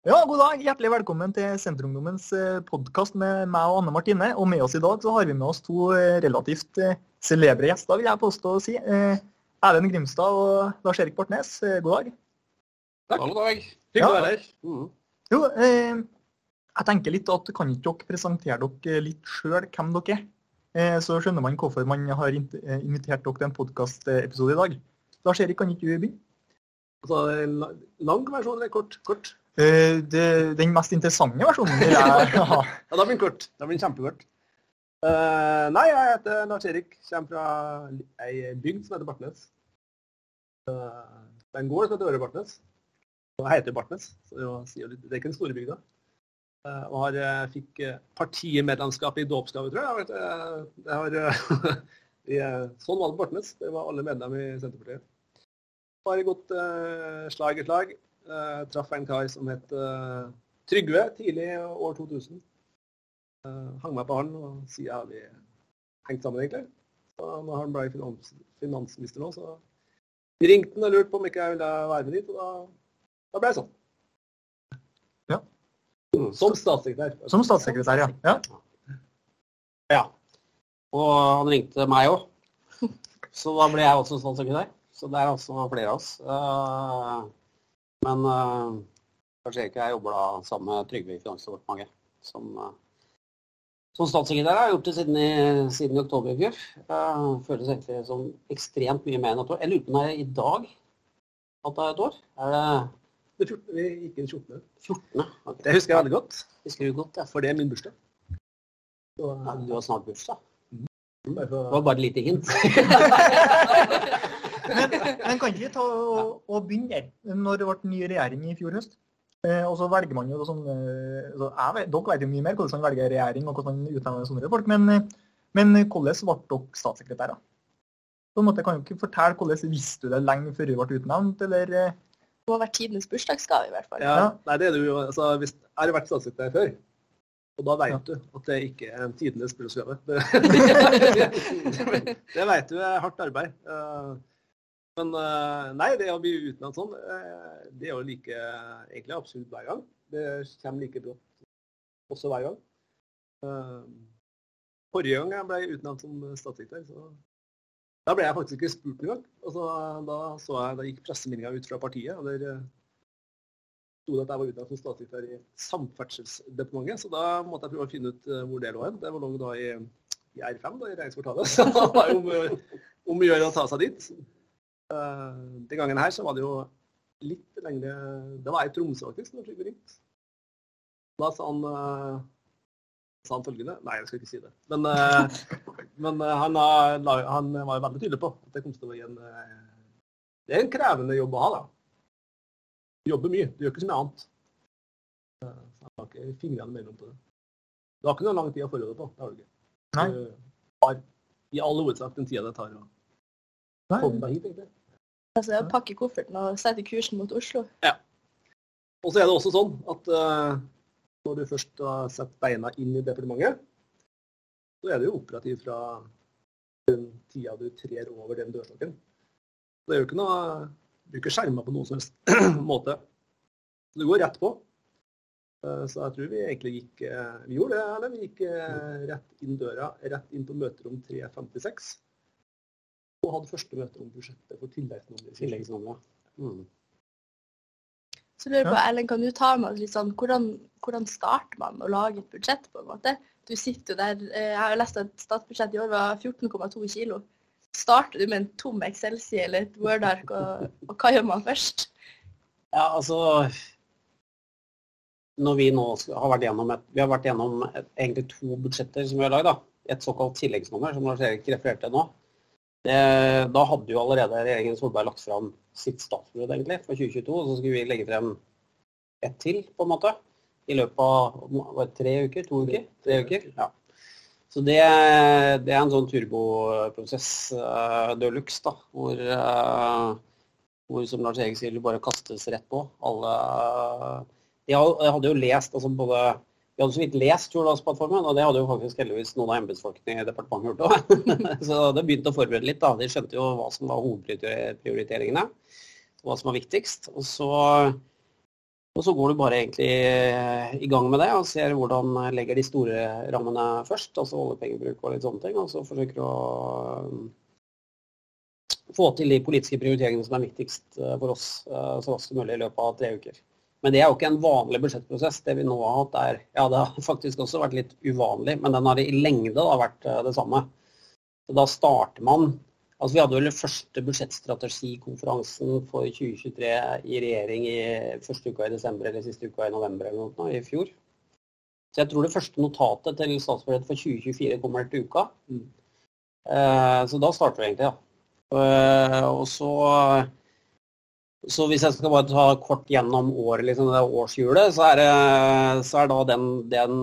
Ja, god dag. Hjertelig velkommen til Senterungdommens podkast med meg og Anne Martine. Og med oss i dag så har vi med oss to eh, relativt eh, celebre gjester, vil jeg påstå å si. Eh, Erlend Grimstad og Lars-Erik Bartnes. Eh, God dag. Takk. God dag. Hyggelig å være her. Mm. Jo, eh, jeg tenker litt at kan ikke dere presentere dere litt sjøl hvem dere er? Eh, så skjønner man hvorfor man har eh, invitert dere til en podkastepisode i dag. Lars-Erik, kan ikke du begynne? Altså, lang versjon eller kort? Kort. Eh, det, den mest interessante versjonen vil jeg ha. Ja, da blir den kort. Da blir den kjempekort. Uh, nei, jeg heter Lars Erik. Kommer fra ei bygd som heter Bartnes. Uh, det er en gård som heter Øre Bartnes. Og jeg heter Bartnes, så det, sier litt, det er ikke den store bygda. Uh, og har, fikk partimedlemskap i dåpsgave, tror jeg. Jeg, har, i, sånn var det på Bartnes. Det var alle medlemmer i Senterpartiet. Har gått slag i slag. Uh, traff en kar som het uh, Trygve tidlig år 2000. Uh, hang meg på han, og siden har vi hengt sammen, egentlig. Så når han ble finans, finansminister nå, så ringte han og lurte på om ikke jeg ville være med dit, og da, da ble jeg sånn. Ja. Mm, Som statssekretær. Som statssekretær, ja. ja. Ja. Og han ringte meg òg. Så da ble jeg også statssekretær. Så det er altså flere av oss. Eh, Men uh, kanskje ikke jeg jobber da sammen med Trygve i Finansdepartementet. Som, uh, som statssekretær har jeg gjort det siden i, siden i oktober i fjor. Uh, føles egentlig som ekstremt mye mer enn et år. Jeg lurer på om det er i dag at det er et år. Er det Det er 14, vi gikk inn 14. 14.? Okay. Det husker jeg veldig godt, Husker du godt, ja. for det er min bursdag. Så, ja. Du har snart bursdag. Mm. Det var bare et lite hint. Men, men kan ikke vi ta og, og begynne der? Når det ble ny regjering i fjor høst, eh, og så velger man jo sånn eh, så jeg vet, Dere vet jo mye mer hvordan man velger regjering og hvordan man utnevner sånne folk, men, eh, men hvordan ble dere statssekretærer? På en måte kan du ikke fortelle hvordan visste du det lenge før du ble utnevnt, eller eh, Det må være tidenes bursdagsgave, i hvert fall. Ja, Ja. nei, det er det jo, altså, hvis, jeg har jo vært statssekretær før, og da vet du at det ikke er en tidenes bursdagsgave. Det, det vet du er hardt arbeid. Men eh, nei, det å bli utnevnt sånn, eh, det er jo like egentlig absolutt hver gang. Det kommer like brått også hver gang. Eh, Forrige gang jeg ble utnevnt som statssekretær, så da ble jeg faktisk ikke spurt engang. Altså, da, så jeg, da gikk pressemeldinga ut fra partiet. og der sto det at jeg var utnevnt som statssekretær i Samferdselsdepartementet, så da måtte jeg prøve å finne ut hvor det lå hen. Det lå da i, i R5, da, i regjeringskvartalet. Så det var om, om å gjøre å ta seg dit. Eh, Den gangen her så var det jo litt lengre Det var i Tromsø faktisk, når Trygve ringte. Da sa han, eh, sa han følgende Nei, jeg skal ikke si det. Men, eh, men han, han var jo veldig tydelig på at det kom til å bli en Det er en krevende jobb å ha, da. Du jobber mye. Du gjør ikke så mye annet. Så Jeg har ikke fingrene mellom på det. Du har ikke noe lang tid å forberede på. Det har du ikke. Nei. Du har i all hovedsak den tida det tar å komme deg hit, egentlig. Altså, pakke kofferten og sette kursen mot Oslo. Og så er det også sånn at uh, når du først har satt beina inn i departementet, så er du jo operativ fra den tida du trer over den dørstokken. Det er jo ikke noe Du er ikke skjerma på noen som helst måte. Du går rett på. Eh, Så jeg tror vi egentlig gikk eh, Vi gjorde det, eller? Vi gikk rett inn døra, rett inn på møterom 356. Og hadde første møte om budsjettet for tilleggsnummeret. Mm. Så lurer på. Ellen, kan du ta med oss litt sånn, hvordan, hvordan starter man å lage et budsjett, på en måte? Du sitter jo der, eh, Jeg har lest at statsbudsjettet i år var 14,2 kilo. Starter du med en tom Excel-side eller et Word-ark, og, og hva gjør man først? Ja, altså Når vi nå har vært gjennom et, vi har vært gjennom et, egentlig to budsjetter som vi har lagd. Et såkalt tilleggsnummer, som Lars Erik refererte til nå. Det, da hadde jo allerede regjeringen Solberg lagt fram sitt statsbudsjett egentlig for 2022, og så skulle vi legge frem ett til, på en måte. I løpet av tre uker? To uker? Tre uker? Ja. Så det, det er en sånn turboprosess uh, de luxe, da. Hvor, uh, hvor som Lars Egil sier, det bare kastes rett på. Alle uh, jeg hadde jo lest altså både Vi hadde så vidt lest Hurdalsplattformen, og det hadde jo faktisk heldigvis noen av embetsfolkene i departementet gjort òg. så det begynte å forberede litt. da. De skjønte jo hva som var hovedprioriteringene. Hva som var viktigst. Og så Og så går du bare egentlig eh, i gang med det og ser hvordan legger de store rammene først, altså oljepengebruk og litt sånne ting. Og så forsøker du å få til de politiske prioriteringene som er viktigst for oss så raskt som mulig i løpet av tre uker. Men det er jo ikke en vanlig budsjettprosess. Det vi nå har hatt er Ja, det har faktisk også vært litt uvanlig, men den har i lengde da vært eh, det samme. Så da starter man Altså Vi hadde vel den første budsjettstrategikonferansen for 2023 i regjering i første uka i desember eller siste uka i november eller noe i fjor. Så jeg tror det første notatet til statsbudsjettet for 2024 kommer til uka. Mm. Eh, så da starter vi egentlig, ja. Eh, og så så hvis jeg skal bare ta kort gjennom året, liksom det årshjulet, så er, det, så er da den, den,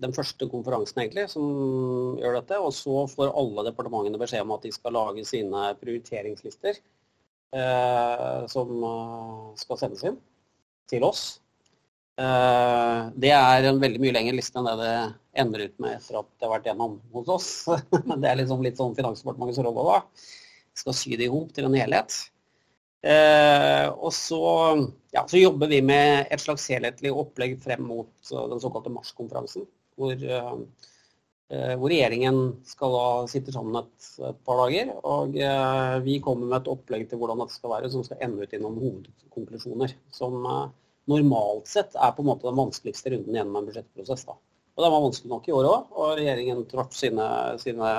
den, første konferansen egentlig som gjør dette. Og så får alle departementene beskjed om at de skal lage sine prioriteringslister eh, som uh, skal sendes inn til oss. Eh, det er en veldig mye lengre liste enn det det ender ut med etter at det har vært gjennom hos oss. det er liksom litt sånn Finansdepartementets rolle da. Skal sy det i hop til en helhet. Eh, og så, ja, så, jobber vi med et slags helhetlig opplegg frem mot uh, den såkalte Mars-konferansen. Hvor, eh, hvor, regjeringen skal da sitte sammen et, par dager. Og eh, vi kommer med et opplegg til hvordan dette skal være, som skal ende ut i noen hovedkonklusjoner. Som normalt sett er på en måte den vanskeligste runden gjennom en budsjettprosess. Da. Og den var vanskelig nok i år òg, og regjeringen traff sine, sine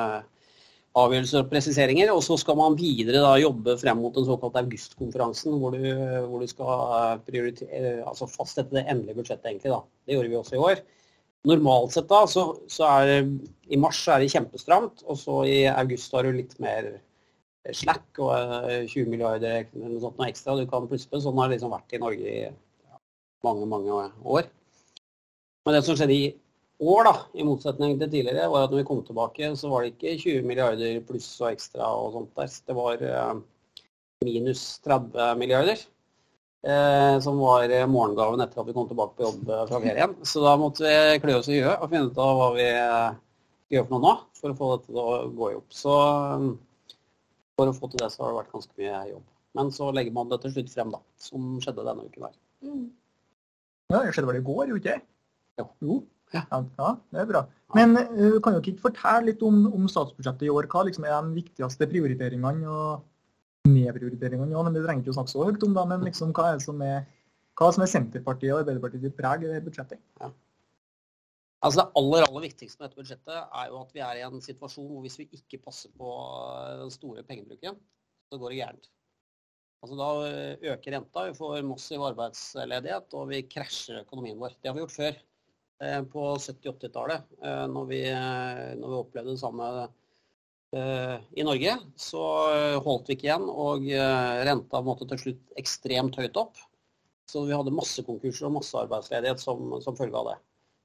avgjørelser og presiseringer. Og så skal man videre da jobbe frem mot den såkalte augustkonferansen, hvor du, hvor du skal altså fastsette det endelige budsjettet. egentlig da. Det gjorde vi også i år. Normalt sett da, så, så er i mars er det kjempestramt, og så i august har du litt mer slack og 20 eh, milliarder eller noe sånt noe ekstra du kan plusse på. Sånn har det liksom vært i Norge i mange, mange år. Men det som skjedde i år, da, i motsetning til tidligere, var at når vi kom tilbake, så var det ikke 20 milliarder pluss og ekstra og sånt der. Det var eh, minus 30 milliarder. Eh, som var morgengaven etter at vi kom tilbake på jobb eh, fra ferien. Så da måtte vi klø oss i huet og finne ut av hva vi eh, gjør for noe nå for å få dette til å gå i opp. Så for å få til det, så har det vært ganske mye jobb. Men så legger man det til slutt frem, da. Som skjedde denne uken her. Mm. Ja, det skjedde vel i går, gjorde ikke det? Jo. jo. Ja. ja, det er bra. Men uh, kan dere ikke fortelle litt om, om, statsbudsjettet i år? Hva liksom er de viktigste prioriteringene og nedprioriteringene? Ja, vi trenger ikke å snakke så høyt om det, men liksom, hva er det som er, hva som er Senterpartiet og Arbeiderpartiet sitt preg i det budsjettet? Ja. Altså Det aller aller viktigste med dette budsjettet er jo at vi er i en situasjon hvor hvis vi ikke passer på den store pengebruken, så går det gærent. Altså Da øker renta, vi får massiv arbeidsledighet og vi krasjer økonomien vår. Det har vi gjort før. Eh, på 70-80-tallet, eh, når, vi, eh, når vi opplevde det samme i Norge, så holdt vi ikke igjen, og renta måtte til slutt ekstremt høyt opp. Så vi hadde masse konkurser og masse arbeidsledighet som, som følge av det.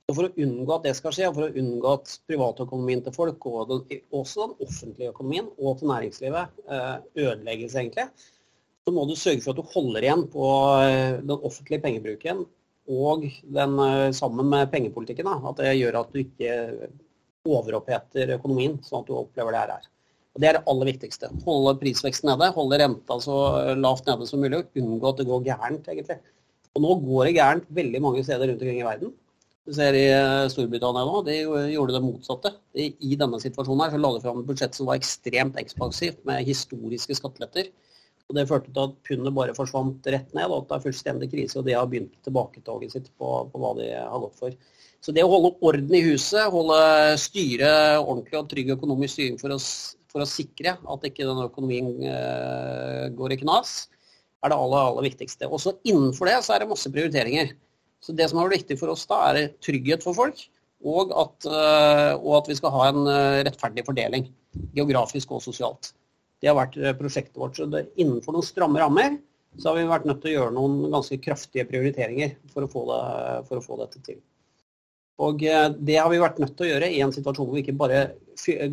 Så For å unngå at det skal skje, og for å unngå at privatøkonomien til folk, og den, også den offentlige økonomien og til næringslivet ødelegges, egentlig, så må du sørge for at du holder igjen på den offentlige pengebruken og den eh, sammen med pengepolitikken. Da, at det gjør at du ikke overoppheter økonomien, sånn at du opplever det her. Og Det er det aller viktigste. Holde prisveksten nede, holde renta så lavt nede som mulig, og unngå at det går gærent. egentlig. Og Nå går det gærent veldig mange steder rundt omkring i verden. Du ser i eh, Storbritannia nå, de gjorde det motsatte. I denne situasjonen her så la de fram et budsjett som var ekstremt ekspansivt, med historiske skatteletter. Og Det førte til at pundet bare forsvant rett ned, og at det er fullstendig krise. Og de har begynt tilbaketoget sitt på, på, hva de har gått for. Så det å holde orden i huset, holde styret ordentlig og trygg økonomisk styring for å, for å sikre at ikke den økonomien uh, går i knas, er det aller, aller viktigste. Også innenfor det så er det masse prioriteringer. Så Det som er viktig for oss da, er trygghet for folk, og at, uh, og at vi skal ha en eh, rettferdig fordeling. Geografisk og sosialt. Det har vært eh, prosjektet vårt. Så det, innenfor noen stramme rammer så har vi vært nødt til å gjøre noen ganske kraftige prioriteringer for å få, det, for å få dette til. Og eh, det har vi vært nødt til å gjøre i en situasjon hvor vi ikke bare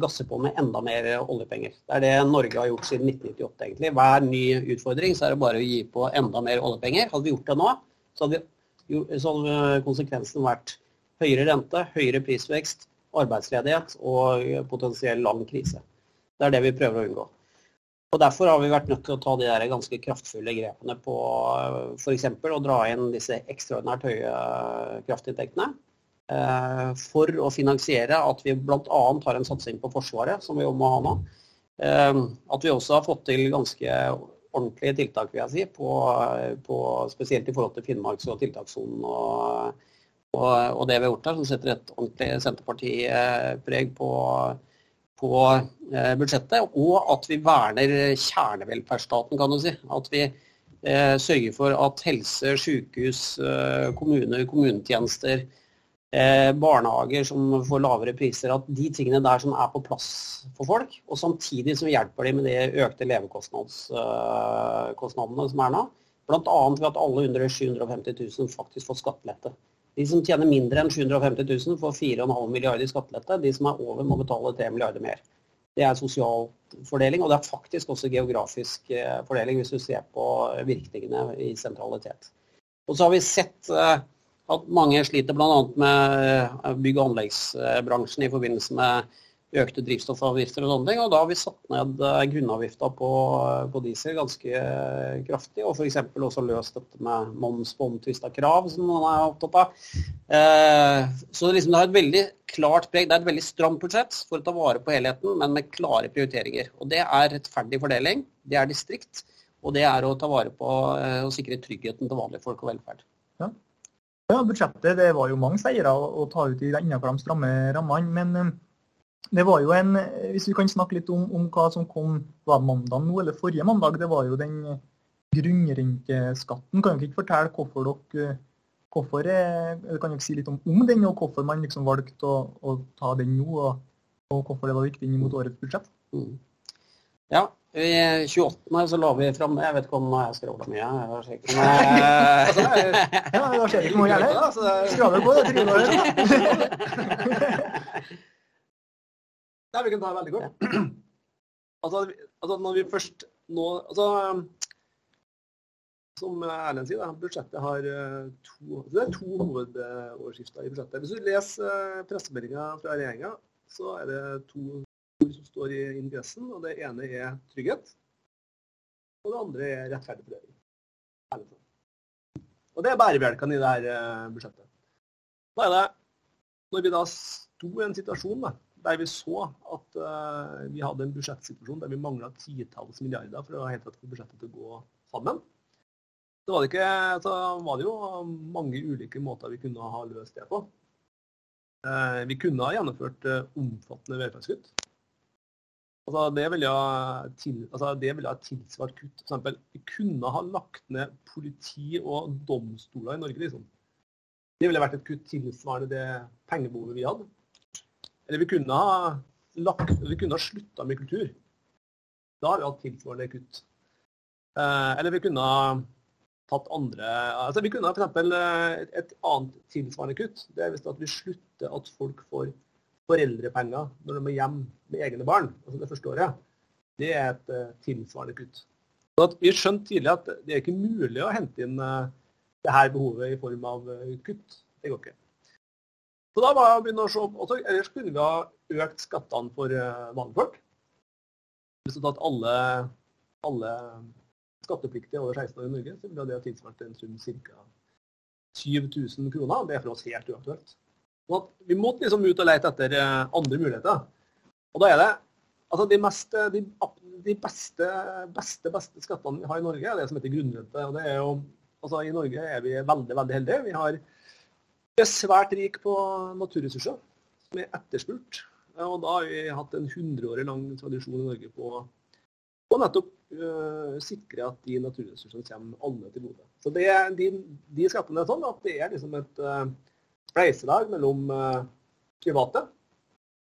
gasser på med enda mer oljepenger. Det er det Norge har gjort siden 1998, egentlig. Hver ny utfordring så er det bare å gi på enda mer oljepenger. Hadde vi gjort det nå, så hadde, vi, så hadde konsekvensen vært høyere rente, høyere prisvekst, arbeidsledighet og potensiell lang krise. Det er det vi prøver å unngå. Og Derfor har vi vært nødt til å ta de der ganske kraftfulle grepene på f.eks. å dra inn disse ekstraordinært høye kraftinntektene. eh, For å finansiere at vi bl.a. har en satsing på Forsvaret, som vi jo må ha nå. Eh, At vi også har fått til ganske ordentlige tiltak, vil jeg si, på, på, spesielt i forhold til Finnmarks- og tiltakssonen og, og, og, det vi har gjort der, som setter et ordentlig Senterparti-preg på, på eh, budsjettet. Og at vi verner kjernevelferdsstaten, kan du si. At vi eh, sørger for at helse, sykehus, eh, kommuner, kommunetjenester, eh, barnehager som får lavere priser, at de tingene der som er på plass for folk, og samtidig som hjelper dem med de økte levekostnadene som er nå. Bl.a. ved at alle under 750 000 faktisk får skattelette. De som tjener mindre enn 750 000 får 4,5 milliarder i skattelette. De som er over må betale 3 milliarder mer. Det er sosial fordeling, og det er faktisk også geografisk eh, fordeling hvis du ser på virkningene i sentralitet. Og så har vi sett eh, at mange sliter bl.a. med eh, bygg- og anleggsbransjen i forbindelse med økte drivstoffavgifter og sånne ting. Og da har vi satt ned grunnavgifta på, på diesel ganske kraftig, og f.eks. også løst dette med moms på omtvista krav, som man er opptatt av. Eh, så liksom det har et veldig klart preg. Det er et veldig stramt budsjett for å ta vare på helheten, men med klare prioriteringer. Og det er rettferdig fordeling, det er distrikt, og det er å ta vare på og sikre tryggheten til vanlige folk og velferd. Ja, budsjettet det var jo mange seire å ta ut innenfor de stramme rammene. Men det var jo en Hvis vi kan snakke litt om, om hva som kom var mandag nå, eller forrige mandag. Det var jo den grunnrenteskatten. Kan dere ikke fortelle hvorfor dere hvorfor, Kan dere si litt om, om den, og hvorfor man liksom valgte å, å ta den nå? Og, og, hvorfor det var viktig inn mot årets budsjett? Mm. Ja, i 28. så la vi fram Jeg vet ikke om jeg skravla mye. Jeg ikke, men... ja, da skjer det ikke noe gærent. Skravler på, det trives Nei, vi kan ta det veldig kort. Altså, altså, når vi først nå altså, Som Erlend sier, da, budsjettet har to, det er to hovedoverskrifter i budsjettet. Hvis du leser pressemeldinga fra regjeringa, så er det to ord som står i ingressen. og Det ene er trygghet, og det andre er rettferdig fordeling. Og Det er bærebjelkene i dette budsjettet. Da er det, Når vi da sto i en situasjon da, der vi så at uh, vi hadde en budsjettsituasjon der vi mangla titalls milliarder for å helt tatt få budsjettet til å gå sammen. Så var ikke, så var det jo mange ulike måter vi kunne ha løst det på. Uh, vi kunne ha gjennomført uh, omfattende velferdskutt. Altså, det ville ha, til, altså, ha tilsvart kutt. For vi kunne ha lagt ned politi og domstoler i Norge. liksom. Det ville vært et kutt tilsvarende det pengebehovet vi hadde. Eller vi kunne ha, lagt, vi kunne ha slutta med kultur. Da har vi hatt tilsvarende kutt. Eh, eller vi kunne ha tatt andre altså Vi kunne ha f.eks. Eh, et annet tilsvarende kutt. Det er hvis vi slutter at folk får foreldrepenger når de er hjemme med egne barn. altså Det forstår jeg. Det er et uh, tilsvarende kutt. Så vi skjønte tidlig at det er ikke mulig å hente inn det her behovet i form av kutt. Det går ikke. Så da var jeg begynne å se også, Ellers kunne vi ha økt skattene for uh, vanlige folk. Hvis du tatt alle, alle skattepliktige over 16 år i Norge, så ville det tilsvart en sum ca. 7000 kroner. Det er for oss helt uaktuelt. Så vi måtte liksom ut og lete etter uh, andre muligheter. Og da er det altså de, mest, de, de beste, beste, beste skattene vi har i Norge, er det som heter grunnrente. Og det er jo, altså I Norge er vi veldig veldig heldige. Vi har er svært rike på naturressurser som er etterspurt. Og da har vi hatt en 100 år lang tradisjon i Norge på å nettopp uh, sikre at de naturressursene kommer alle til gode. Så det, de, de skattene er sånn at det er liksom et uh, spleiselag mellom uh, private,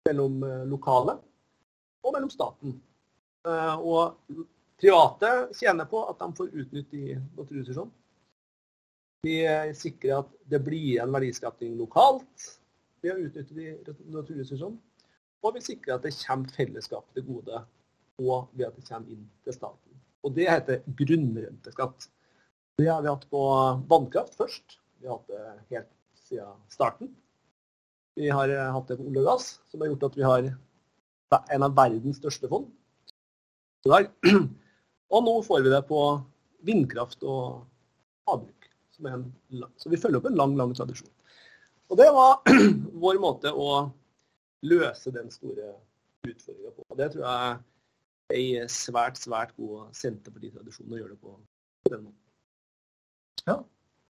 mellom lokale og mellom staten. og private tjener på at de får utnytte de naturressursene. Vi sikrer at det blir igjen verdiskapning lokalt ved å utnytte de naturressursene. Og vi sikrer at det kommer fellesskapet til gode, og ved at det kommer inn til staten. Og Det heter grunnrenteskatt. Det har vi hatt på vannkraft først. Vi har hatt det helt siden starten. Vi har hatt det på olje og gass, som har gjort at vi har en av verdens største fond. i. Og nå får vi det på vindkraft og havbruk. Som en, så vi følger opp en lang, lang tradisjon. Og det var vår måte å løse den store utfordringa på. Og det tror jeg er en svært, svært god Senterpartitradisjon å gjøre det på på den måten. Ja.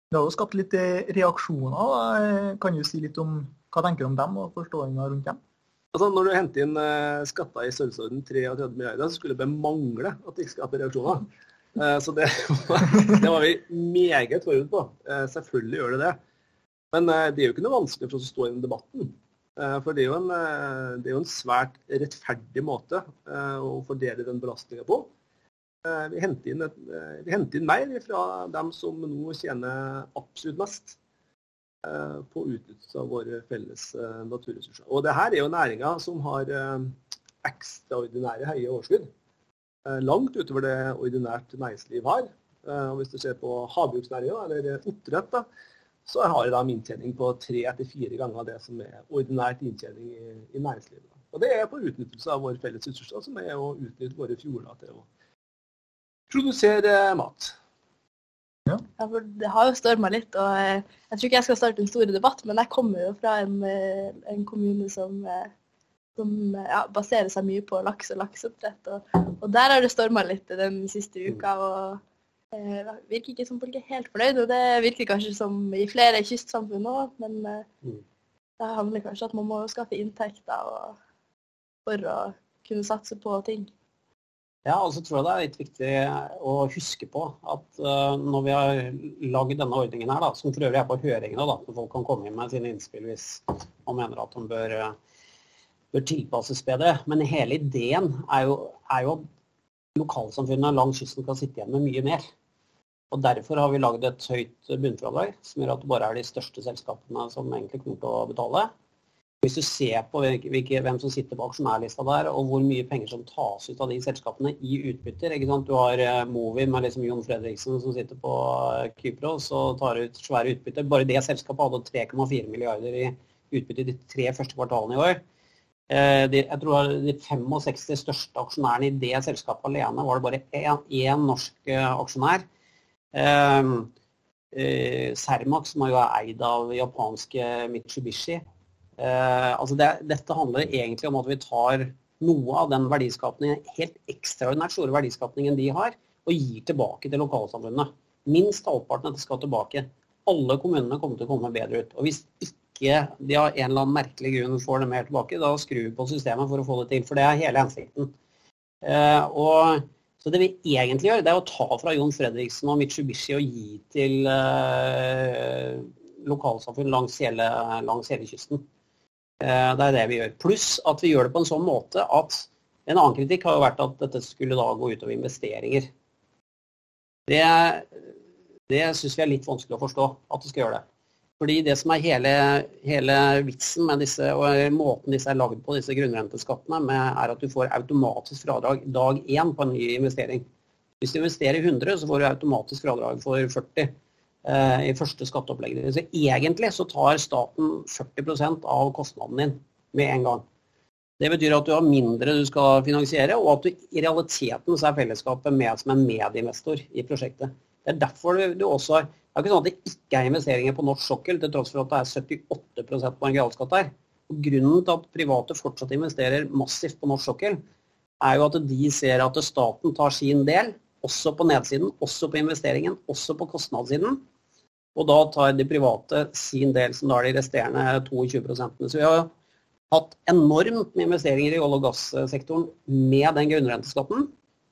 Det har jo skapt litt eh, reaksjoner. da. Kan du si litt om hva tenker du om dem og forståelsen rundt dem? Altså, når du henter inn eh, skatter i størrelsesorden 33 milliarder, så skulle det mangle at det ikke skaper reaksjoner. Eh, så det, det var vi meget forberedt på. Eh, selvfølgelig gjør det det. Men eh, det er jo ikke noe vanskelig for oss å stå i den debatten. For det er, jo en, det er jo en svært rettferdig måte å fordele den belastninga på. Vi henter, inn et, vi henter inn mer fra dem som nå tjener absolutt mest på utnyttelse av våre felles naturressurser. Og det her er jo næringa som har ekstraordinære høye overskudd. Eh, Langt utover det ordinært næringsliv har. Eh, Og hvis du ser på havbruksnæringa, eller oppdrett, da, så har de inntjening på tre til fire ganger det som er ordinært inntjening i, i næringslivet. Og det er på utnyttelse av våre felles ressurser, som er å utnytte våre fjorder til å produsere mat. Ja, for det har jo storma litt, og eh, jeg tror ikke jeg skal starte en stor debatt, men jeg kommer jo fra en, eh, en kommune som, eh, som eh, ja, baserer seg mye på laks og lakseoppdrett. Og, og der har det storma litt den siste uka. og eh, virker ikke som folk er helt fornøyd, og det virker kanskje som i flere kystsamfunn òg, men eh, Mm. det handler kanskje at man må skaffe inntekter og, for å kunne satse på ting. Ja, og så tror jeg det er litt viktig å huske på at eh, når vi har lagd denne ordningen her, da, som for øvrig er på høringene, da, så folk kan komme inn med sine innspill hvis man mener at de bør, eh, bør tilpasses bedre. Men hele ideen er jo, er jo at lokalsamfunnene langs kysten kan sitte igjen med mye mer. Og Derfor har vi lagd et høyt bunnfradrag, som gjør at det bare er de største selskapene som egentlig kommer til å betale. Hvis du ser på hvem som sitter på aksjonærlista der, og hvor mye penger som tas ut av de selskapene i utbytter ikke sant? Du har eh, Movi med liksom Jon Fredriksen som sitter på eh, Kypros og tar ut svære utbytter. Bare det selskapet hadde 3,4 milliarder i utbytte de tre første kvartalene i år. Eh, jeg tror De 65 største aksjonærene i det selskapet alene var det bare én, norsk eh, aksjonær. Eh, eh, Cermaq, som er jo eid av japanske Mitsubishi. Altså det, dette handler egentlig om at vi tar noe av den verdiskapningen, helt ekstraordinært store verdiskapningen de har, og gir tilbake til lokalsamfunnene. Minst halvparten av dette skal tilbake. Alle kommunene kommer til å komme bedre ut. Og hvis ikke de av en eller annen merkelig grunn får det mer tilbake, da skrur vi på systemet for å få det til. For det er hele hensikten. Eh, og så det vi egentlig gjør, det er å ta fra Jon Fredriksen og Mitsubishi og gi til eh, lokalsamfunn langs hele, langs hele kysten. Eh, det er det vi gjør. Pluss at vi gjør det på en sånn måte at en annen kritikk har jo vært at dette skulle da gå utover investeringer. Det, det syns vi er litt vanskelig å forstå at det skal gjøre det. Fordi det som er hele, hele vitsen med disse, og måten disse er lagd på, disse grunnrenteskattene, med, er at du får automatisk fradrag dag én på en ny investering. Hvis du investerer 100, så får du automatisk fradrag for 40 eh, i første skatteopplegg. Så egentlig så tar staten 40 av kostnaden din med en gang. Det betyr at du har mindre du skal finansiere, og at du i realiteten så er fellesskapet med som en medinvestor i prosjektet. Det er derfor du, også har Det er ikke sånn at det ikke er investeringer på norsk sokkel, til tross for at det er 78 marginalskatt der. Og grunnen til at private fortsatt investerer massivt på norsk sokkel, er jo at de ser at staten tar sin del, også på nedsiden, også på investeringen, også på kostnadssiden. Og da tar de private sin del, som da er de resterende 22% Så vi har hatt enormt med investeringer i olje- og gassektoren med den grunnrenteskatten,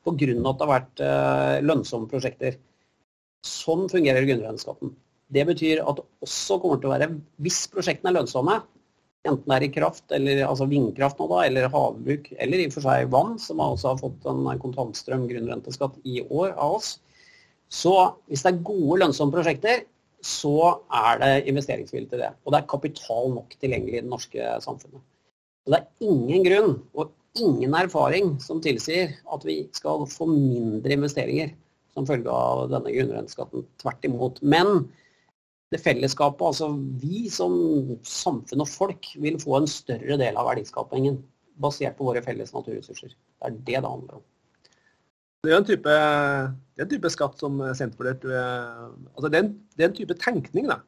pga. at det har vært eh, lønnsomme prosjekter. Sånn fungerer grunnrenteskatten. Det betyr at det også kommer til å være, hvis prosjektene er lønnsomme, enten det er i kraft, eller altså vindkraft nå da, eller havbruk, eller i og for seg vann, som også har fått en kontantstrøm grunnrenteskatt i år av oss, så hvis det er gode, lønnsomme prosjekter, så er det investeringsvilje til det. Og det er kapital nok tilgjengelig i det norske samfunnet. Så det er ingen grunn og ingen erfaring som tilsier at vi skal få mindre investeringer som følge av denne grunnrenteskatten. Tvert imot. Men det fellesskapet, altså vi som samfunn og folk, vil få en større del av verdiskapingen basert på våre felles naturressurser. Det er det det handler om. Det er en type, er en type skatt som Senterpartiet eh, altså det er, en, det er en type tenkning da,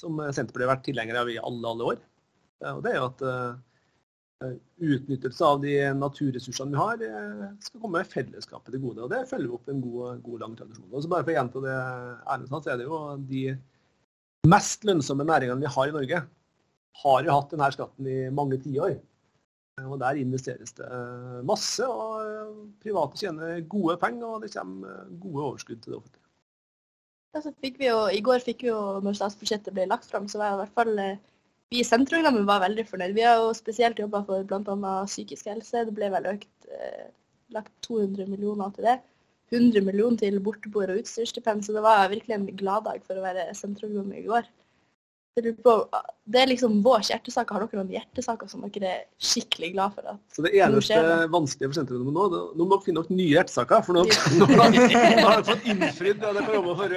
som Senterpartiet har vært tilhenger av i alle, alle år. Og det er jo at uh, utnyttelse av de naturressursene vi har, uh, skal komme fellesskapet til gode. Og det følger vi opp en god, god lang tradisjon. Og så bare for å gjenta det Erlend sa, så er det jo de mest lønnsomme næringene vi har i Norge, har jo hatt denne skatten i mange tiår. Og Der investeres det eh, masse, og eh, private tjener gode penger, og det kommer eh, gode overskudd til det offentlige. Ja, så fikk vi jo, I går fikk vi jo, når statsbudsjettet ble lagt fram, så var i hvert fall vi i Senterungdommen var veldig fornøyd. Vi har jo spesielt jobba for bl.a. psykisk helse. Det ble vel økt, eh, lagt 200 millioner til det. 100 millioner til borteboer og utstyrsstipend, så det var virkelig en gladdag for å være Senterungdom i går. Det er liksom vår hjertesak. Har dere noen hjertesaker som dere er skikkelig glad for? Så det eneste vanskelige for Senterungdommen nå, nå må dere finne dere nye hjertesaker. For nå, nå har dere fått innfridd det dere jobba for.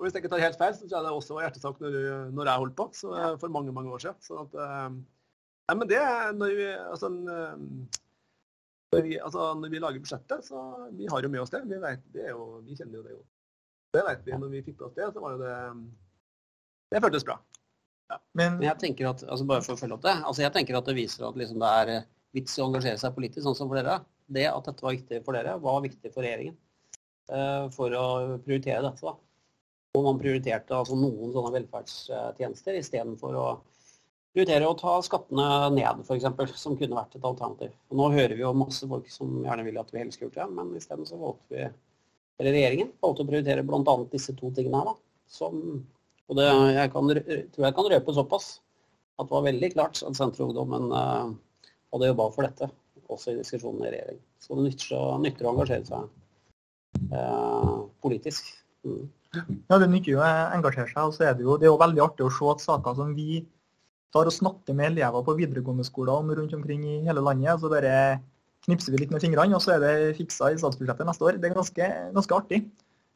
Og hvis jeg ikke tar helt feil, så tror jeg det også var hjertesak når, når jeg holdt på, så, for mange mange år siden. Så at, nei, men det når vi, altså, når vi, altså, når vi lager budsjettet, så vi har jo med oss det. Vi, vet, det jo, vi kjenner jo det jo. Det vet vi. Når vi fikk på oss det, så var jo det det føltes bra. Ja. Men, Men, jeg tenker at, altså bare for å følge opp det, altså jeg tenker at det viser at liksom det er eh, vits i å engasjere seg politisk, sånn som for dere. Det at dette var viktig for dere, var viktig for regjeringen. Uh, for å prioritere dette. da. Og man prioriterte altså noen sånne velferdstjenester istedenfor å prioritere å ta skattene ned, f.eks., som kunne vært et alternativ. Og nå hører vi jo masse folk som gjerne vil at vi helst skulle det, men isteden så valgte vi, eller regjeringen valgte å prioritere bl.a. disse to tingene her, da, som og det, jeg kan, tror jeg kan røpe såpass at det var veldig klart at Senterungdommen uh, hadde jobba for dette, også i diskusjonen i regjering. Så det nytter, nytter å engasjere seg uh, politisk. Mm. Ja, det nytter jo å engasjere seg. og så er det, jo, det er jo veldig artig å se at saker som vi tar og snakker med elever på videregående skoler om rundt omkring i hele landet, så bare knipser vi litt med fingrene, og så er det fiksa i statsbudsjettet neste år. Det er ganske, ganske artig.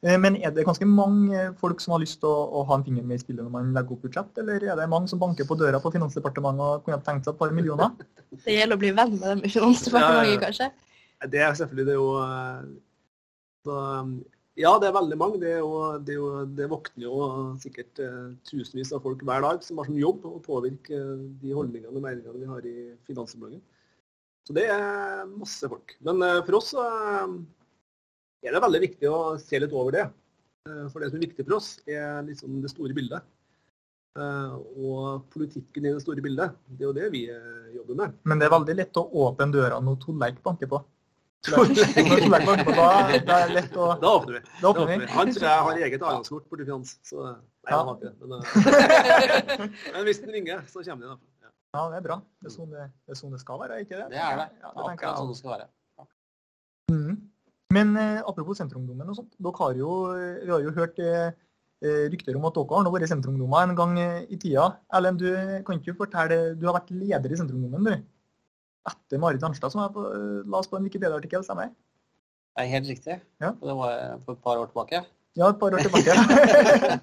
Eh, men er det ganske mange folk som har lyst til å, å ha en finger med i spillet når man legger opp budsjett, eller er det mange som banker på døra på Finansdepartementet og kunne tenkt seg et par millioner? Det gjelder å bli venn med dem i Finansdepartementet, kanskje? Det er selvfølgelig det er jo eh, så, Ja, det er veldig mange. Det, det, det våkner jo sikkert uh, tusenvis av folk hver dag som har som jobb å påvirke de holdningene og meningene vi har i Finansdepartementet. Så det er masse folk. Men uh, for oss er det veldig viktig å se litt over det. Eh, for det som er viktig for oss, er liksom det store bildet. Eh, og politikken i det store bildet. Det er jo det vi eh, jobber med. Men det er veldig lett å åpne døra når Torleik banker på. Torleik da, da er det lett å Da åpner vi. Da åpner vi. Han tror jeg har eget adgangskort borti Finans. Så nei, ja. han har ikke det. Men, men hvis den ringer, så kommer de. da. Ja, det er bra. Det er sånn det, det, er sånn det skal være, ikke det? Det er det. Ja, det Akkurat sånn det skal være. Mm. Men eh, apropos Senterungdommen og sånt. Dere har jo, vi har jo hørt eh, eh rykter om at dere har nå vært Senterungdommer en gang eh, i tida. Erlend, du kan ikke fortelle, du har vært leder i Senterungdommen, du? Etter Marit Arnstad, som jeg på, la oss på en Wikipedia-artikkel, stemmer det? Det er helt riktig. Ja. Det var for et par år tilbake. Ja, et par år tilbake.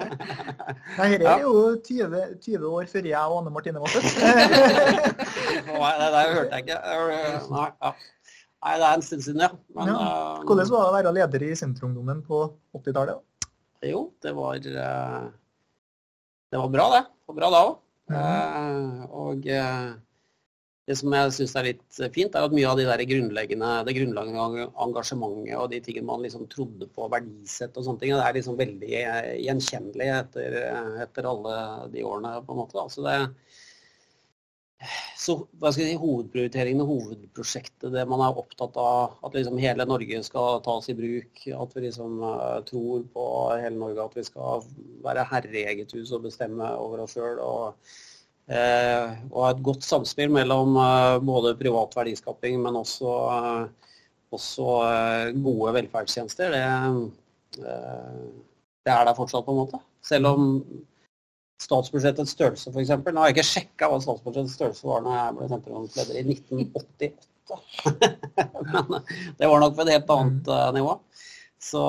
Nei, dette er jo 20, 20, år før jeg og Anne Martine var født. Nei, det der hørte jeg ikke. Nei, ja. Nei, det er en stund siden, ja. Men, ja. Uh, Hvordan var det å være leder i Senterungdommen på 80-tallet? Jo, det var Det var bra, det. Det var bra da òg. Mm. Og det som jeg syns er litt fint, er at mye av de der grunnleggende, det grunnleggende engasjementet og de tingene man liksom trodde på, verdisett og sånne ting, det er liksom veldig gjenkjennelig etter, etter alle de årene, på en måte. Så det, så hva skal jeg si, hovedprioriteringene, hovedprosjektet, det man er opptatt av, at liksom hele Norge skal tas i bruk, at vi liksom tror på hele Norge, at vi skal være herre i eget hus og bestemme over oss sjøl. Og, ha et godt samspill mellom uh, både privat verdiskaping, men også, også gode velferdstjenester. Det, det er der fortsatt, på en måte. Selv om statsbudsjettets størrelse, f.eks. Nå har jeg ikke sjekka hva statsbudsjettets størrelse var når jeg ble sentrumsleder i 1988. Men det var nok på et helt annet uh, nivå. Så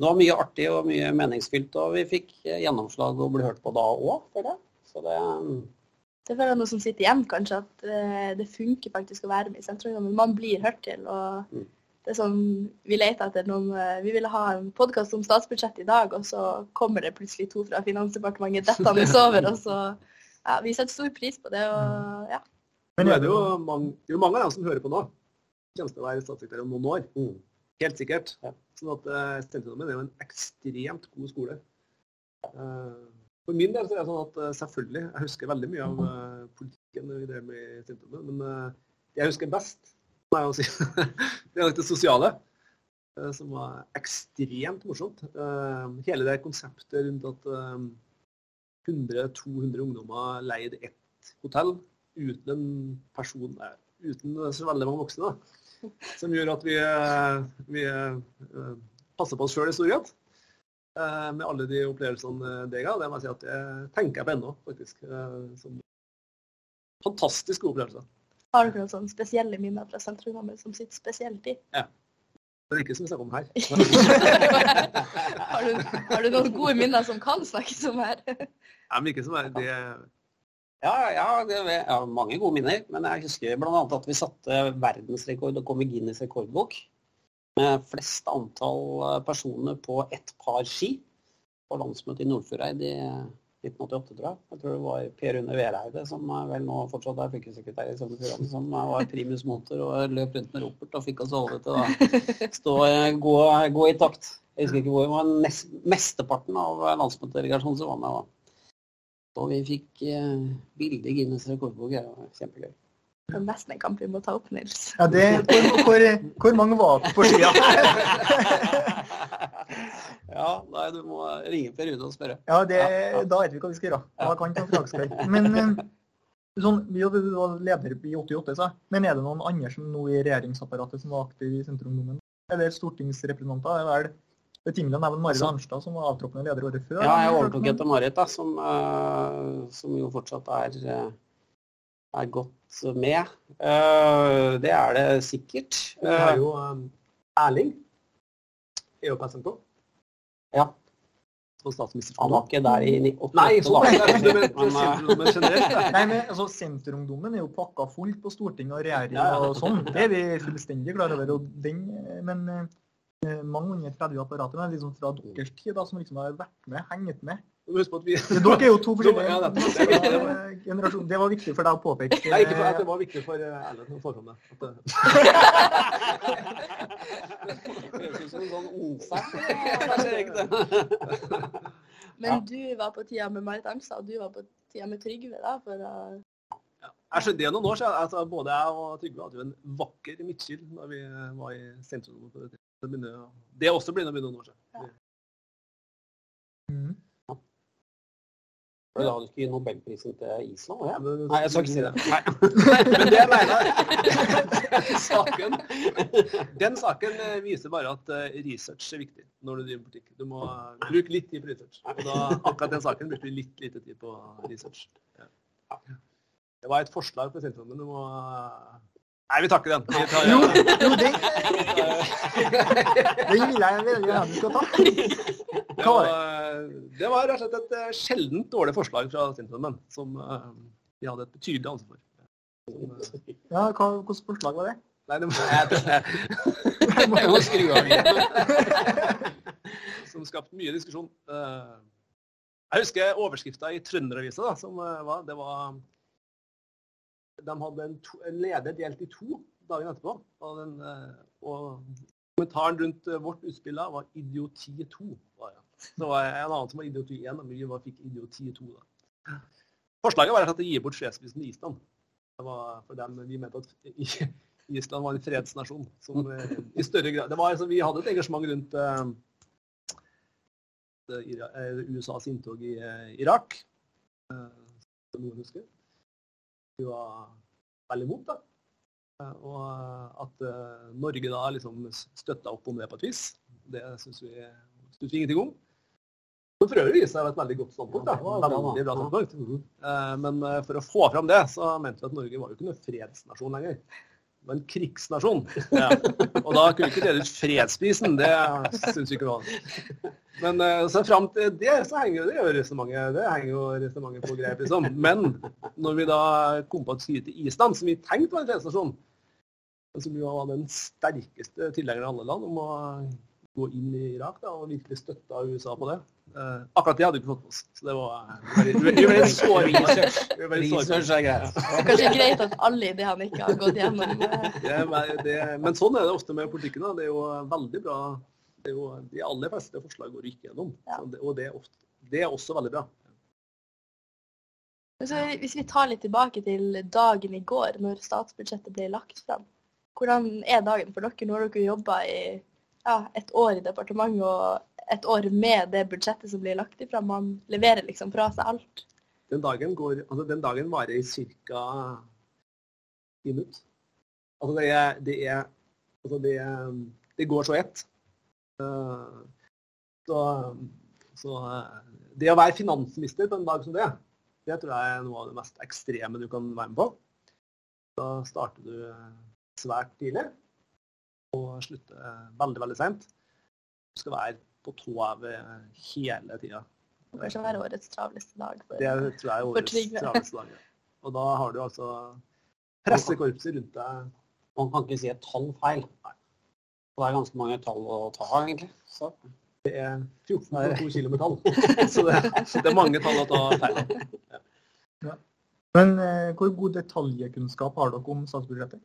det var mye artig og mye meningsfylt, og vi fikk gjennomslag og ble hørt på da òg, føler jeg. Så det det er noe som sitter igjen, kanskje, at uh, det funker faktisk å være med i Senterungdommen. Man blir hørt til. og mm. det er sånn, Vi leter etter noen eh, Vi ville ha en podkast om statsbudsjettet i dag, og så kommer det plutselig to fra Finansdepartementet dettende over. og så, ja, Vi setter stor pris på det. og ja. Men nå er det jo mange, det er jo mange av dem som hører på nå. Kommer til å være statssekretær om noen år. Mm. Helt sikkert. Sånn at Senterungdommen er jo en ekstremt god skole. Eh, for min del så er det sånn at eh, selvfølgelig, jeg husker veldig mye av eh, politikken vi drev med i men eh, det jeg husker best, må jeg si, det er nok det sosiale. Som var ekstremt morsomt. Hele det konseptet rundt at eh, 100-200 ungdommer leide ett hotell uten en person, der. uten så veldig mange voksne. Da. Som gjør at vi, vi passer på oss sjøl i stor grad. Eh, Med alle de opplevelsene det ga. Det må jeg si at jeg tenker på ennå, faktisk. eh, Som fantastisk god opplevelse. Har dere noen sånne spesielle minner fra sentrumnummer som sitter spesielt i? Ja. Det er ikke som vi snakker om her. har, du, har du noen gode minner som kan snakkes om her? ja, men ikke som er det Ja, ja, det er ja, mange gode minner. Men jeg husker bl.a. at vi satte verdensrekord og kom i Guinness rekordbok. Med flest antall eh, personer på ett par ski på landsmøtet i Nordfjordeid i 1988, tror jeg. Jeg tror det var Per Rune Vereide, som er vel nå fortsatt er fylkessekretær i Sogn og Fjordane, som var primus motor og løp rundt med ropert og fikk oss alle til å stå, gå, gå i takt. Jeg husker ikke hvor, men nest, mesteparten av landsmøtedelegasjonen som var med. da. Vi fikk eh, bilde i Guinness rekordbok. Det var kjempegøy. Det er nesten en kamp vi må ta opp, Nils. Ja, det, hvor, hvor, hvor mange var på skia? ja, nei, du må ringe Per Rune og spørre. Ja, det, da vet vi hva vi skal gjøre. Da kan ta kontraktskveld. Men eh, sånn, vi du var leder i 88, sa. Men er det noen andre som nå i regjeringsapparatet som var aktive i Senterungdommen? Eller stortingsrepresentanter? Det er vel betimelig å nevne Marit Arnstad, som var avtroppende leder året før. Ja, jeg overtok etter Marit, da, som, eh, som jo fortsatt er, eh, er godt med. Eh, det er det sikkert. Vi har Eh, jo um, Erling. Er jo på SMK. Ja. Som statsminister. han var ikke der i 88, Nei, eh, generelt. Nei, men altså, Senterungdommen er jo pakka fullt på Stortinget og regjering Ja, ja. og sånn. Det er vi fullstendig klar over. Og den, eh, men eh, mange under 30 i apparatet, men liksom fra deres tid, da, som liksom har vært med, hengt med. Huske på at vi... Dere er jo to forskjellige Ja, det det det eh, generasjoner. Det var viktig for deg å påpeke. Nei, ikke for at det var viktig for eh, Erlend å få fram det. Eh, Det høres ut som en sånn onsdag. Kanskje ikke det. Men du var på tida med Marit Arnstad, og du var på tida med Trygve, da. For å... Jeg skjønte det noen år siden. Altså, både jeg og Trygve hadde jo en vakker midtskill da vi var i sentrum. det. Det, er også blitt noen år siden. Mm. Da hadde du ikke gitt Nobelprisen til Island? Ja. Nei, jeg skal ikke si det. Nei. Men det jeg mener, saken, den saken eh, viser bare at eh, research er viktig når du driver politikk. Du må eh, bruke litt tid på research. Og da, akkurat den saken brukte vi litt lite tid på research. Det var et forslag på sentrum, men du må Nei, vi takker den. Vi tar, Jo, jo den, den vil jeg veldig gjerne du skal ta. det, var, det var rett og slett et eh, sjeldent dårlig forslag fra sentrummen, som de hadde et betydelig ansvar for. Eh, Ja, hva, Hvilket forslag var det? Nei, det Jeg må skru av lyden. som skapte mye diskusjon. Eh, Jeg husker overskrifta i Trønderavisa som eh, var, det var De hadde en, to, en leder delt i to dagen etterpå. Og, den, eh, og kommentaren rundt eh, vårt utspill da var 'idioti 2'. Var det. Så var det en annen som var idioti 1, men vi fikk idioti 2. da. Forslaget var slett å gi bort fredsprisen til Island. Det var for dem, Vi mente at Island var en fredsnasjon. Som eh, i større grad, det var, altså, Vi hadde et engasjement rundt eh, det eh, USAs inntog i Irak. Som noen husker. Vi var veldig imot det. Og at Norge da liksom støtta opp om det på et vis, det syns vi, synes vi ingenting om. Som for øvrig viser seg å være et veldig godt standpunkt. da. Ja, det bra. Veldig bra standpunkt. Eh, Men eh, for å få fram det, så mente vi at Norge var jo ikke noen fredsnasjon lenger. Det var en krigsnasjon. Ja. Og da kunne vi ikke dele ut fredsprisen. Det syns vi ikke var. Men eh, så fram til det, så henger det jo resonnementet det henger jo resonnementet på greip, liksom. Men når vi da kom på et styre til Island, som vi tenkte var en fredsnasjon, som jo var den sterkeste tilhengeren av alle land om å gå inn i Irak da, og virkelig støtta USA på det. Eh, akkurat det hadde vi ikke fått med oss. Så det var veldig, veldig, sårende. Research er greit. Det er kanskje greit at alle ideene ikke har gått gjennom. eh, Det, det, men sånn er det ofte med politikken. Da. Det er jo veldig bra. Det er jo, de aller fleste forslag går ikke gjennom. Ja. Det, og det er, ofte, det er også veldig bra. Så hvis vi tar litt tilbake til dagen i går, når statsbudsjettet ble lagt fram. Hvordan er dagen for dere? Nå har dere jobba i ja, et år i departementet og et år med det budsjettet som blir lagt ifra. Man leverer liksom fra seg alt. Den dagen, går, altså den dagen varer i ca. ti minutter. Altså det er, det er, altså det Det går så ett. Eh, Så, så eh, det å være finansminister på en dag som det, det tror jeg er noe av det mest ekstreme du kan være med på. Da starter du svært tidlig og slutter veldig, veldig sent. Du skal være på tå av hele tida. Det være årets travleste dag. For, Det tror jeg er årets travleste dag. ja. Og da har du altså pressekorpset rundt deg. Man kan ikke si et tall feil. Det er ganske mange tall å ta, egentlig. Så. Det er 14,2 kilo med tall. Så det, det er mange tall å ta feil av. Men eh, hvor god detaljkunnskap har dere om statsbudsjettet?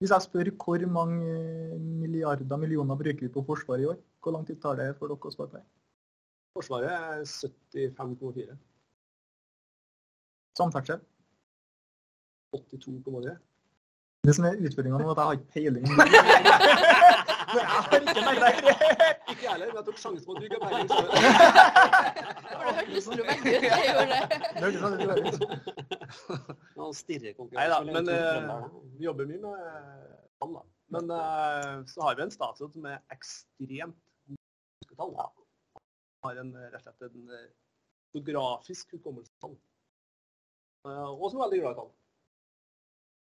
Hvis jeg spør hvor mange eh, milliarder millioner bruker vi på Forsvaret i år, hvor lang tid tar det for dere å svare på det? Forsvaret er 75,4. Samferdsel? 82,3. Det som er utfordringa nå, er at jeg har ikke peiling. Jeg har ikke meg der. Ikke jeg heller, men jeg tok sjansen på at du ikke har peiling. det hørtes troverdig ut. Det gjorde det. Man stirrer Nei da, men eh, vi jobber mye med tall, da. Men eh, så har vi en statsråd som er ekstremt tall. Har en, rett og slett en fotografisk hukommelsestall. Eh, og som er veldig glad i tall.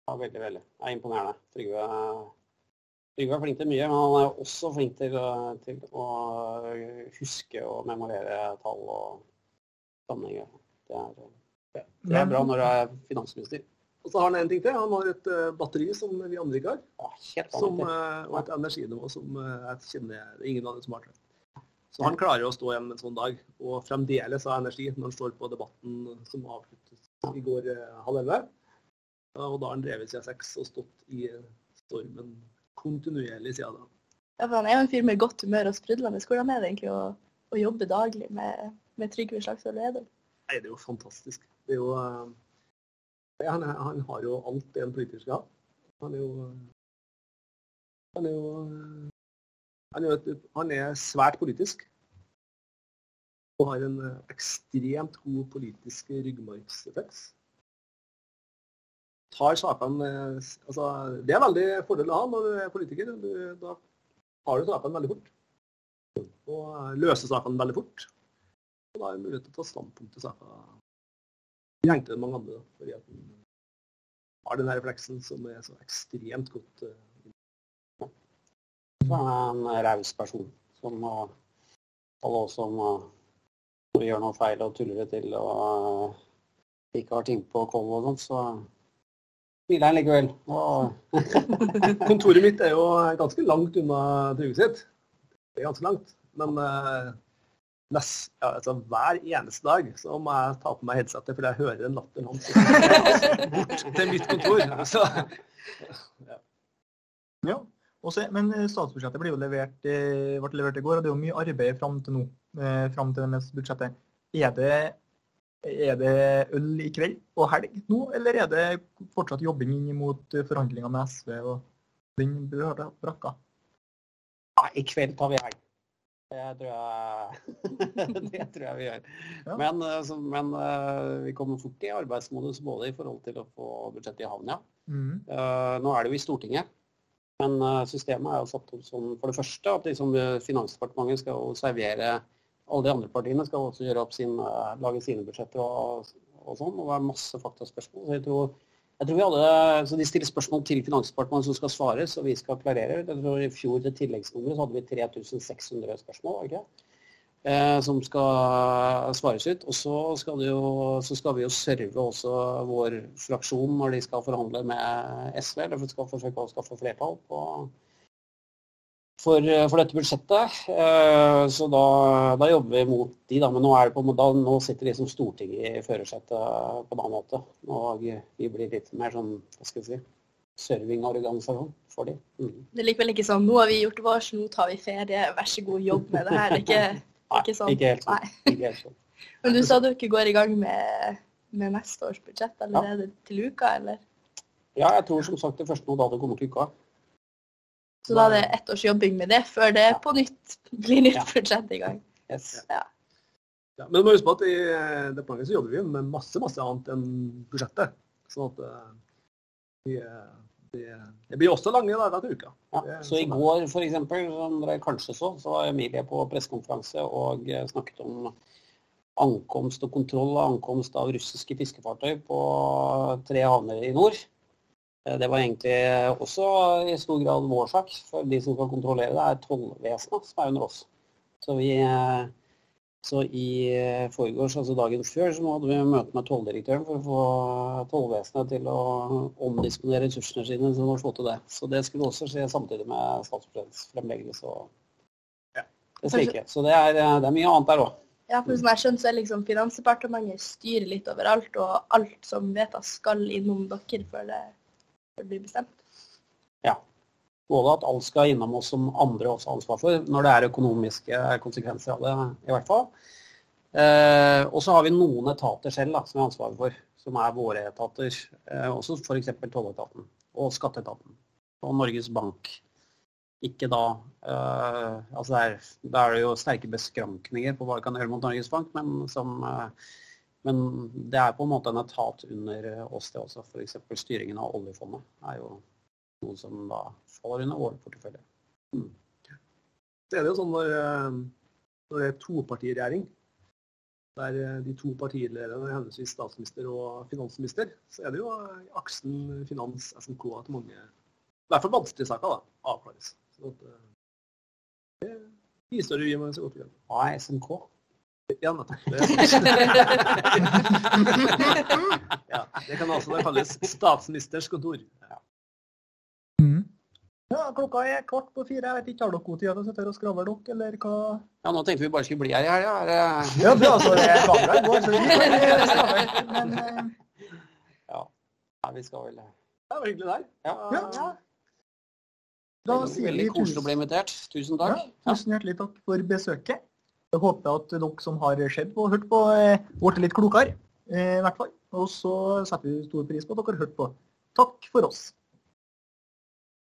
Ja, veldig, veldig. Det er imponerende. Trygve, Trygve er flink til mye, men han er også flink til, til å huske og memorere tall og sammenhenger. Det er, det er bra når du er finansminister. Og så har han en ting til. Han har et eh, batteri som vi andre ikke har. Ja, helt Som, eh, og et energinivå som eh, jeg kjenner er ingen andre som har. Så han klarer å stå igjen en sånn dag, og fremdeles ha energi når han står på debatten som avsluttes i går halv elleve. Og da har han drevet siden seks og stått i stormen kontinuerlig siden da. Ja, for han er jo en fyr med godt humør og sprudlende. Hvordan er det egentlig å, å jobbe daglig med, med Trygve Slagsvold Vedum? Nei, det er jo fantastisk. Det er jo eh, han, er- han har jo alt det en politiker skal ha. Han er jo Han er jo Han er, jo han er svært politisk. Og har en eh, ekstremt god politisk ryggmargsrefleks. Tar sakene eh, Altså, det er veldig fordel å ha når du er politiker. Du, da tar du sakene veldig fort. Og eh, løser sakene veldig fort. Og da er det mulighet til å ta standpunkt til saker enklere enn mange andre. Fordi at den har den refleksen som er så ekstremt godt eh, Så er en raus person som alle oss som gjør noe feil og tuller det til og ikke har ting på koll og sånn, så smiler han likevel. Kontoret mitt er jo ganske langt unna Trygve sitt. Det er ganske langt. Men eh, nest, ja, altså, hver eneste dag så må jeg ta på meg headsetet fordi jeg hører en latter hans bort til mitt kontor. Så, Ja. ja. Også, men eh, statsbudsjettet ble jo levert, eh, ble levert i går, og det er jo mye arbeid fram til nå. frem Fram til denne budsjettet. Er det, er det øl i kveld og helg nå, eller er det fortsatt jobbing inn mot eh, forhandlinger med SV og den brakka? Ja, i kveld tar vi helg. Det tror jeg, det tror jeg vi gjør. Ja. Men, eh, så, men eh, vi kommer fort i arbeidsmodus både i forhold til å få budsjettet i havn, ja. Eh, nå er det jo i Stortinget. Men systemet er jo satt opp som for det første at liksom, Finansdepartementet skal servere Alle de andre partiene skal også gjøre opp sin, eh, lage sine budsjetter og, og sånn. Og det er masse faktaspørsmål. Så jeg tror, jeg tror vi alle, så De stiller spørsmål til Finansdepartementet som skal svares, og vi skal klarere. Jeg tror I fjor til tilleggsnummeret så hadde vi 3600 spørsmål. ikke? eh, som skal svares ut. Og så skal, så skal vi jo serve også vår fraksjon når de skal forhandle med SV, eller skal forsøke å skaffe flertall på, for, for, dette budsjettet. Eh, så da, da, jobber vi mot de, da. Men nå, er det på, da, nå sitter liksom Stortinget i førersetet på en annen måte. Og vi blir litt mer sånn, hva skal vi si, servingorganisasjon for de. Mm. Det er likevel ikke sånn nå har vi gjort vårt, nå tar vi ferie, vær så god, jobb med det her. Det er ikke, Nei, ikke sånn. Ikke helt sånn. Ikke helt sånn. Men du sa du ikke går i gang med, med neste års budsjett allerede ja. til uka, eller? Ja, jeg tror som sagt det første nå da det kommer til uka. Så da er det ett års jobbing med det før det på nytt blir nytt budsjett i gang. Yes. Ja. Ja, men du må huske på at i departementet så jobber vi med masse masse annet enn budsjettet. Sånn at vi, det, det, blir også lange dager til uka. Ja, så i går for eksempel, som dere kanskje så, så var Emilie på pressekonferanse og snakket om ankomst og kontroll av ankomst av russiske fiskefartøy på tre havner i nord. Eh, det var egentlig også i stor grad vår sak, for de som skal kontrollere det, er tollvesenet som er under oss. Så, vi, eh, så i forgårs, altså dagen før, så hadde vi møte med tolldirektøren for å få tollvesenet til å omdisponere ressursene sine så å få til det. Så det skulle også skje samtidig med statsbudsjettsfremleggelse. og Det ikke. Så det er, det er mye annet der òg. Ja, for som jeg skjønner, så er liksom Finansdepartementet styrer litt overalt, og alt som vedtas skal innom dere før det det blir bestemt. Ja. Både at alt skal innom oss som andre også har ansvar for, når det er økonomiske konsekvenser av det, i hvert fall. Eh, og så har vi noen etater selv da, som har ansvaret for, som er våre etater. Eh, også f.eks. tolletaten og skatteetaten og Norges Bank. Ikke da eh, altså der, er det jo sterke beskrankninger på hva vi kan gjøre mot Norges Bank, men som eh, men det er på en måte en etat under oss, det også. F.eks. styringen av oljefondet er jo noe som da faller under vår portefølje. Mm. Så er det jo sånn når, eh, når det er topartiregjering, der eh, de to partilederne er henholdsvis statsminister og finansminister, så er det jo aksen finans-SMK at mange, i hvert fall vanskelige saker, da, avklares. Så at, eh, det det gir meg så godt vi kan. SMK? Ja, nettopp. ja, det kan også kalles statsministers kontor. Ja. Mm. ja. klokka er kvart på fire. Jeg vet ikke, Har dere god tid til å sitte her og skravle dere, eller hva? Ja, nå tenkte vi bare skulle bli her i helga. Ja, ja det, altså, det er kamera i går, så vi kan skravle. Men uh... ja. ja, vi skal vel Det var hyggelig der. Ja. ja. Da sier vi Veldig koselig å bli invitert. Tusen takk. Ja, tusen hjertelig takk for besøket. Jeg håper at dere som har sett på og hørt på, ble eh, litt klokere. Eh, I hvert fall. Og så setter vi stor pris på at dere har hørt på. Takk for oss.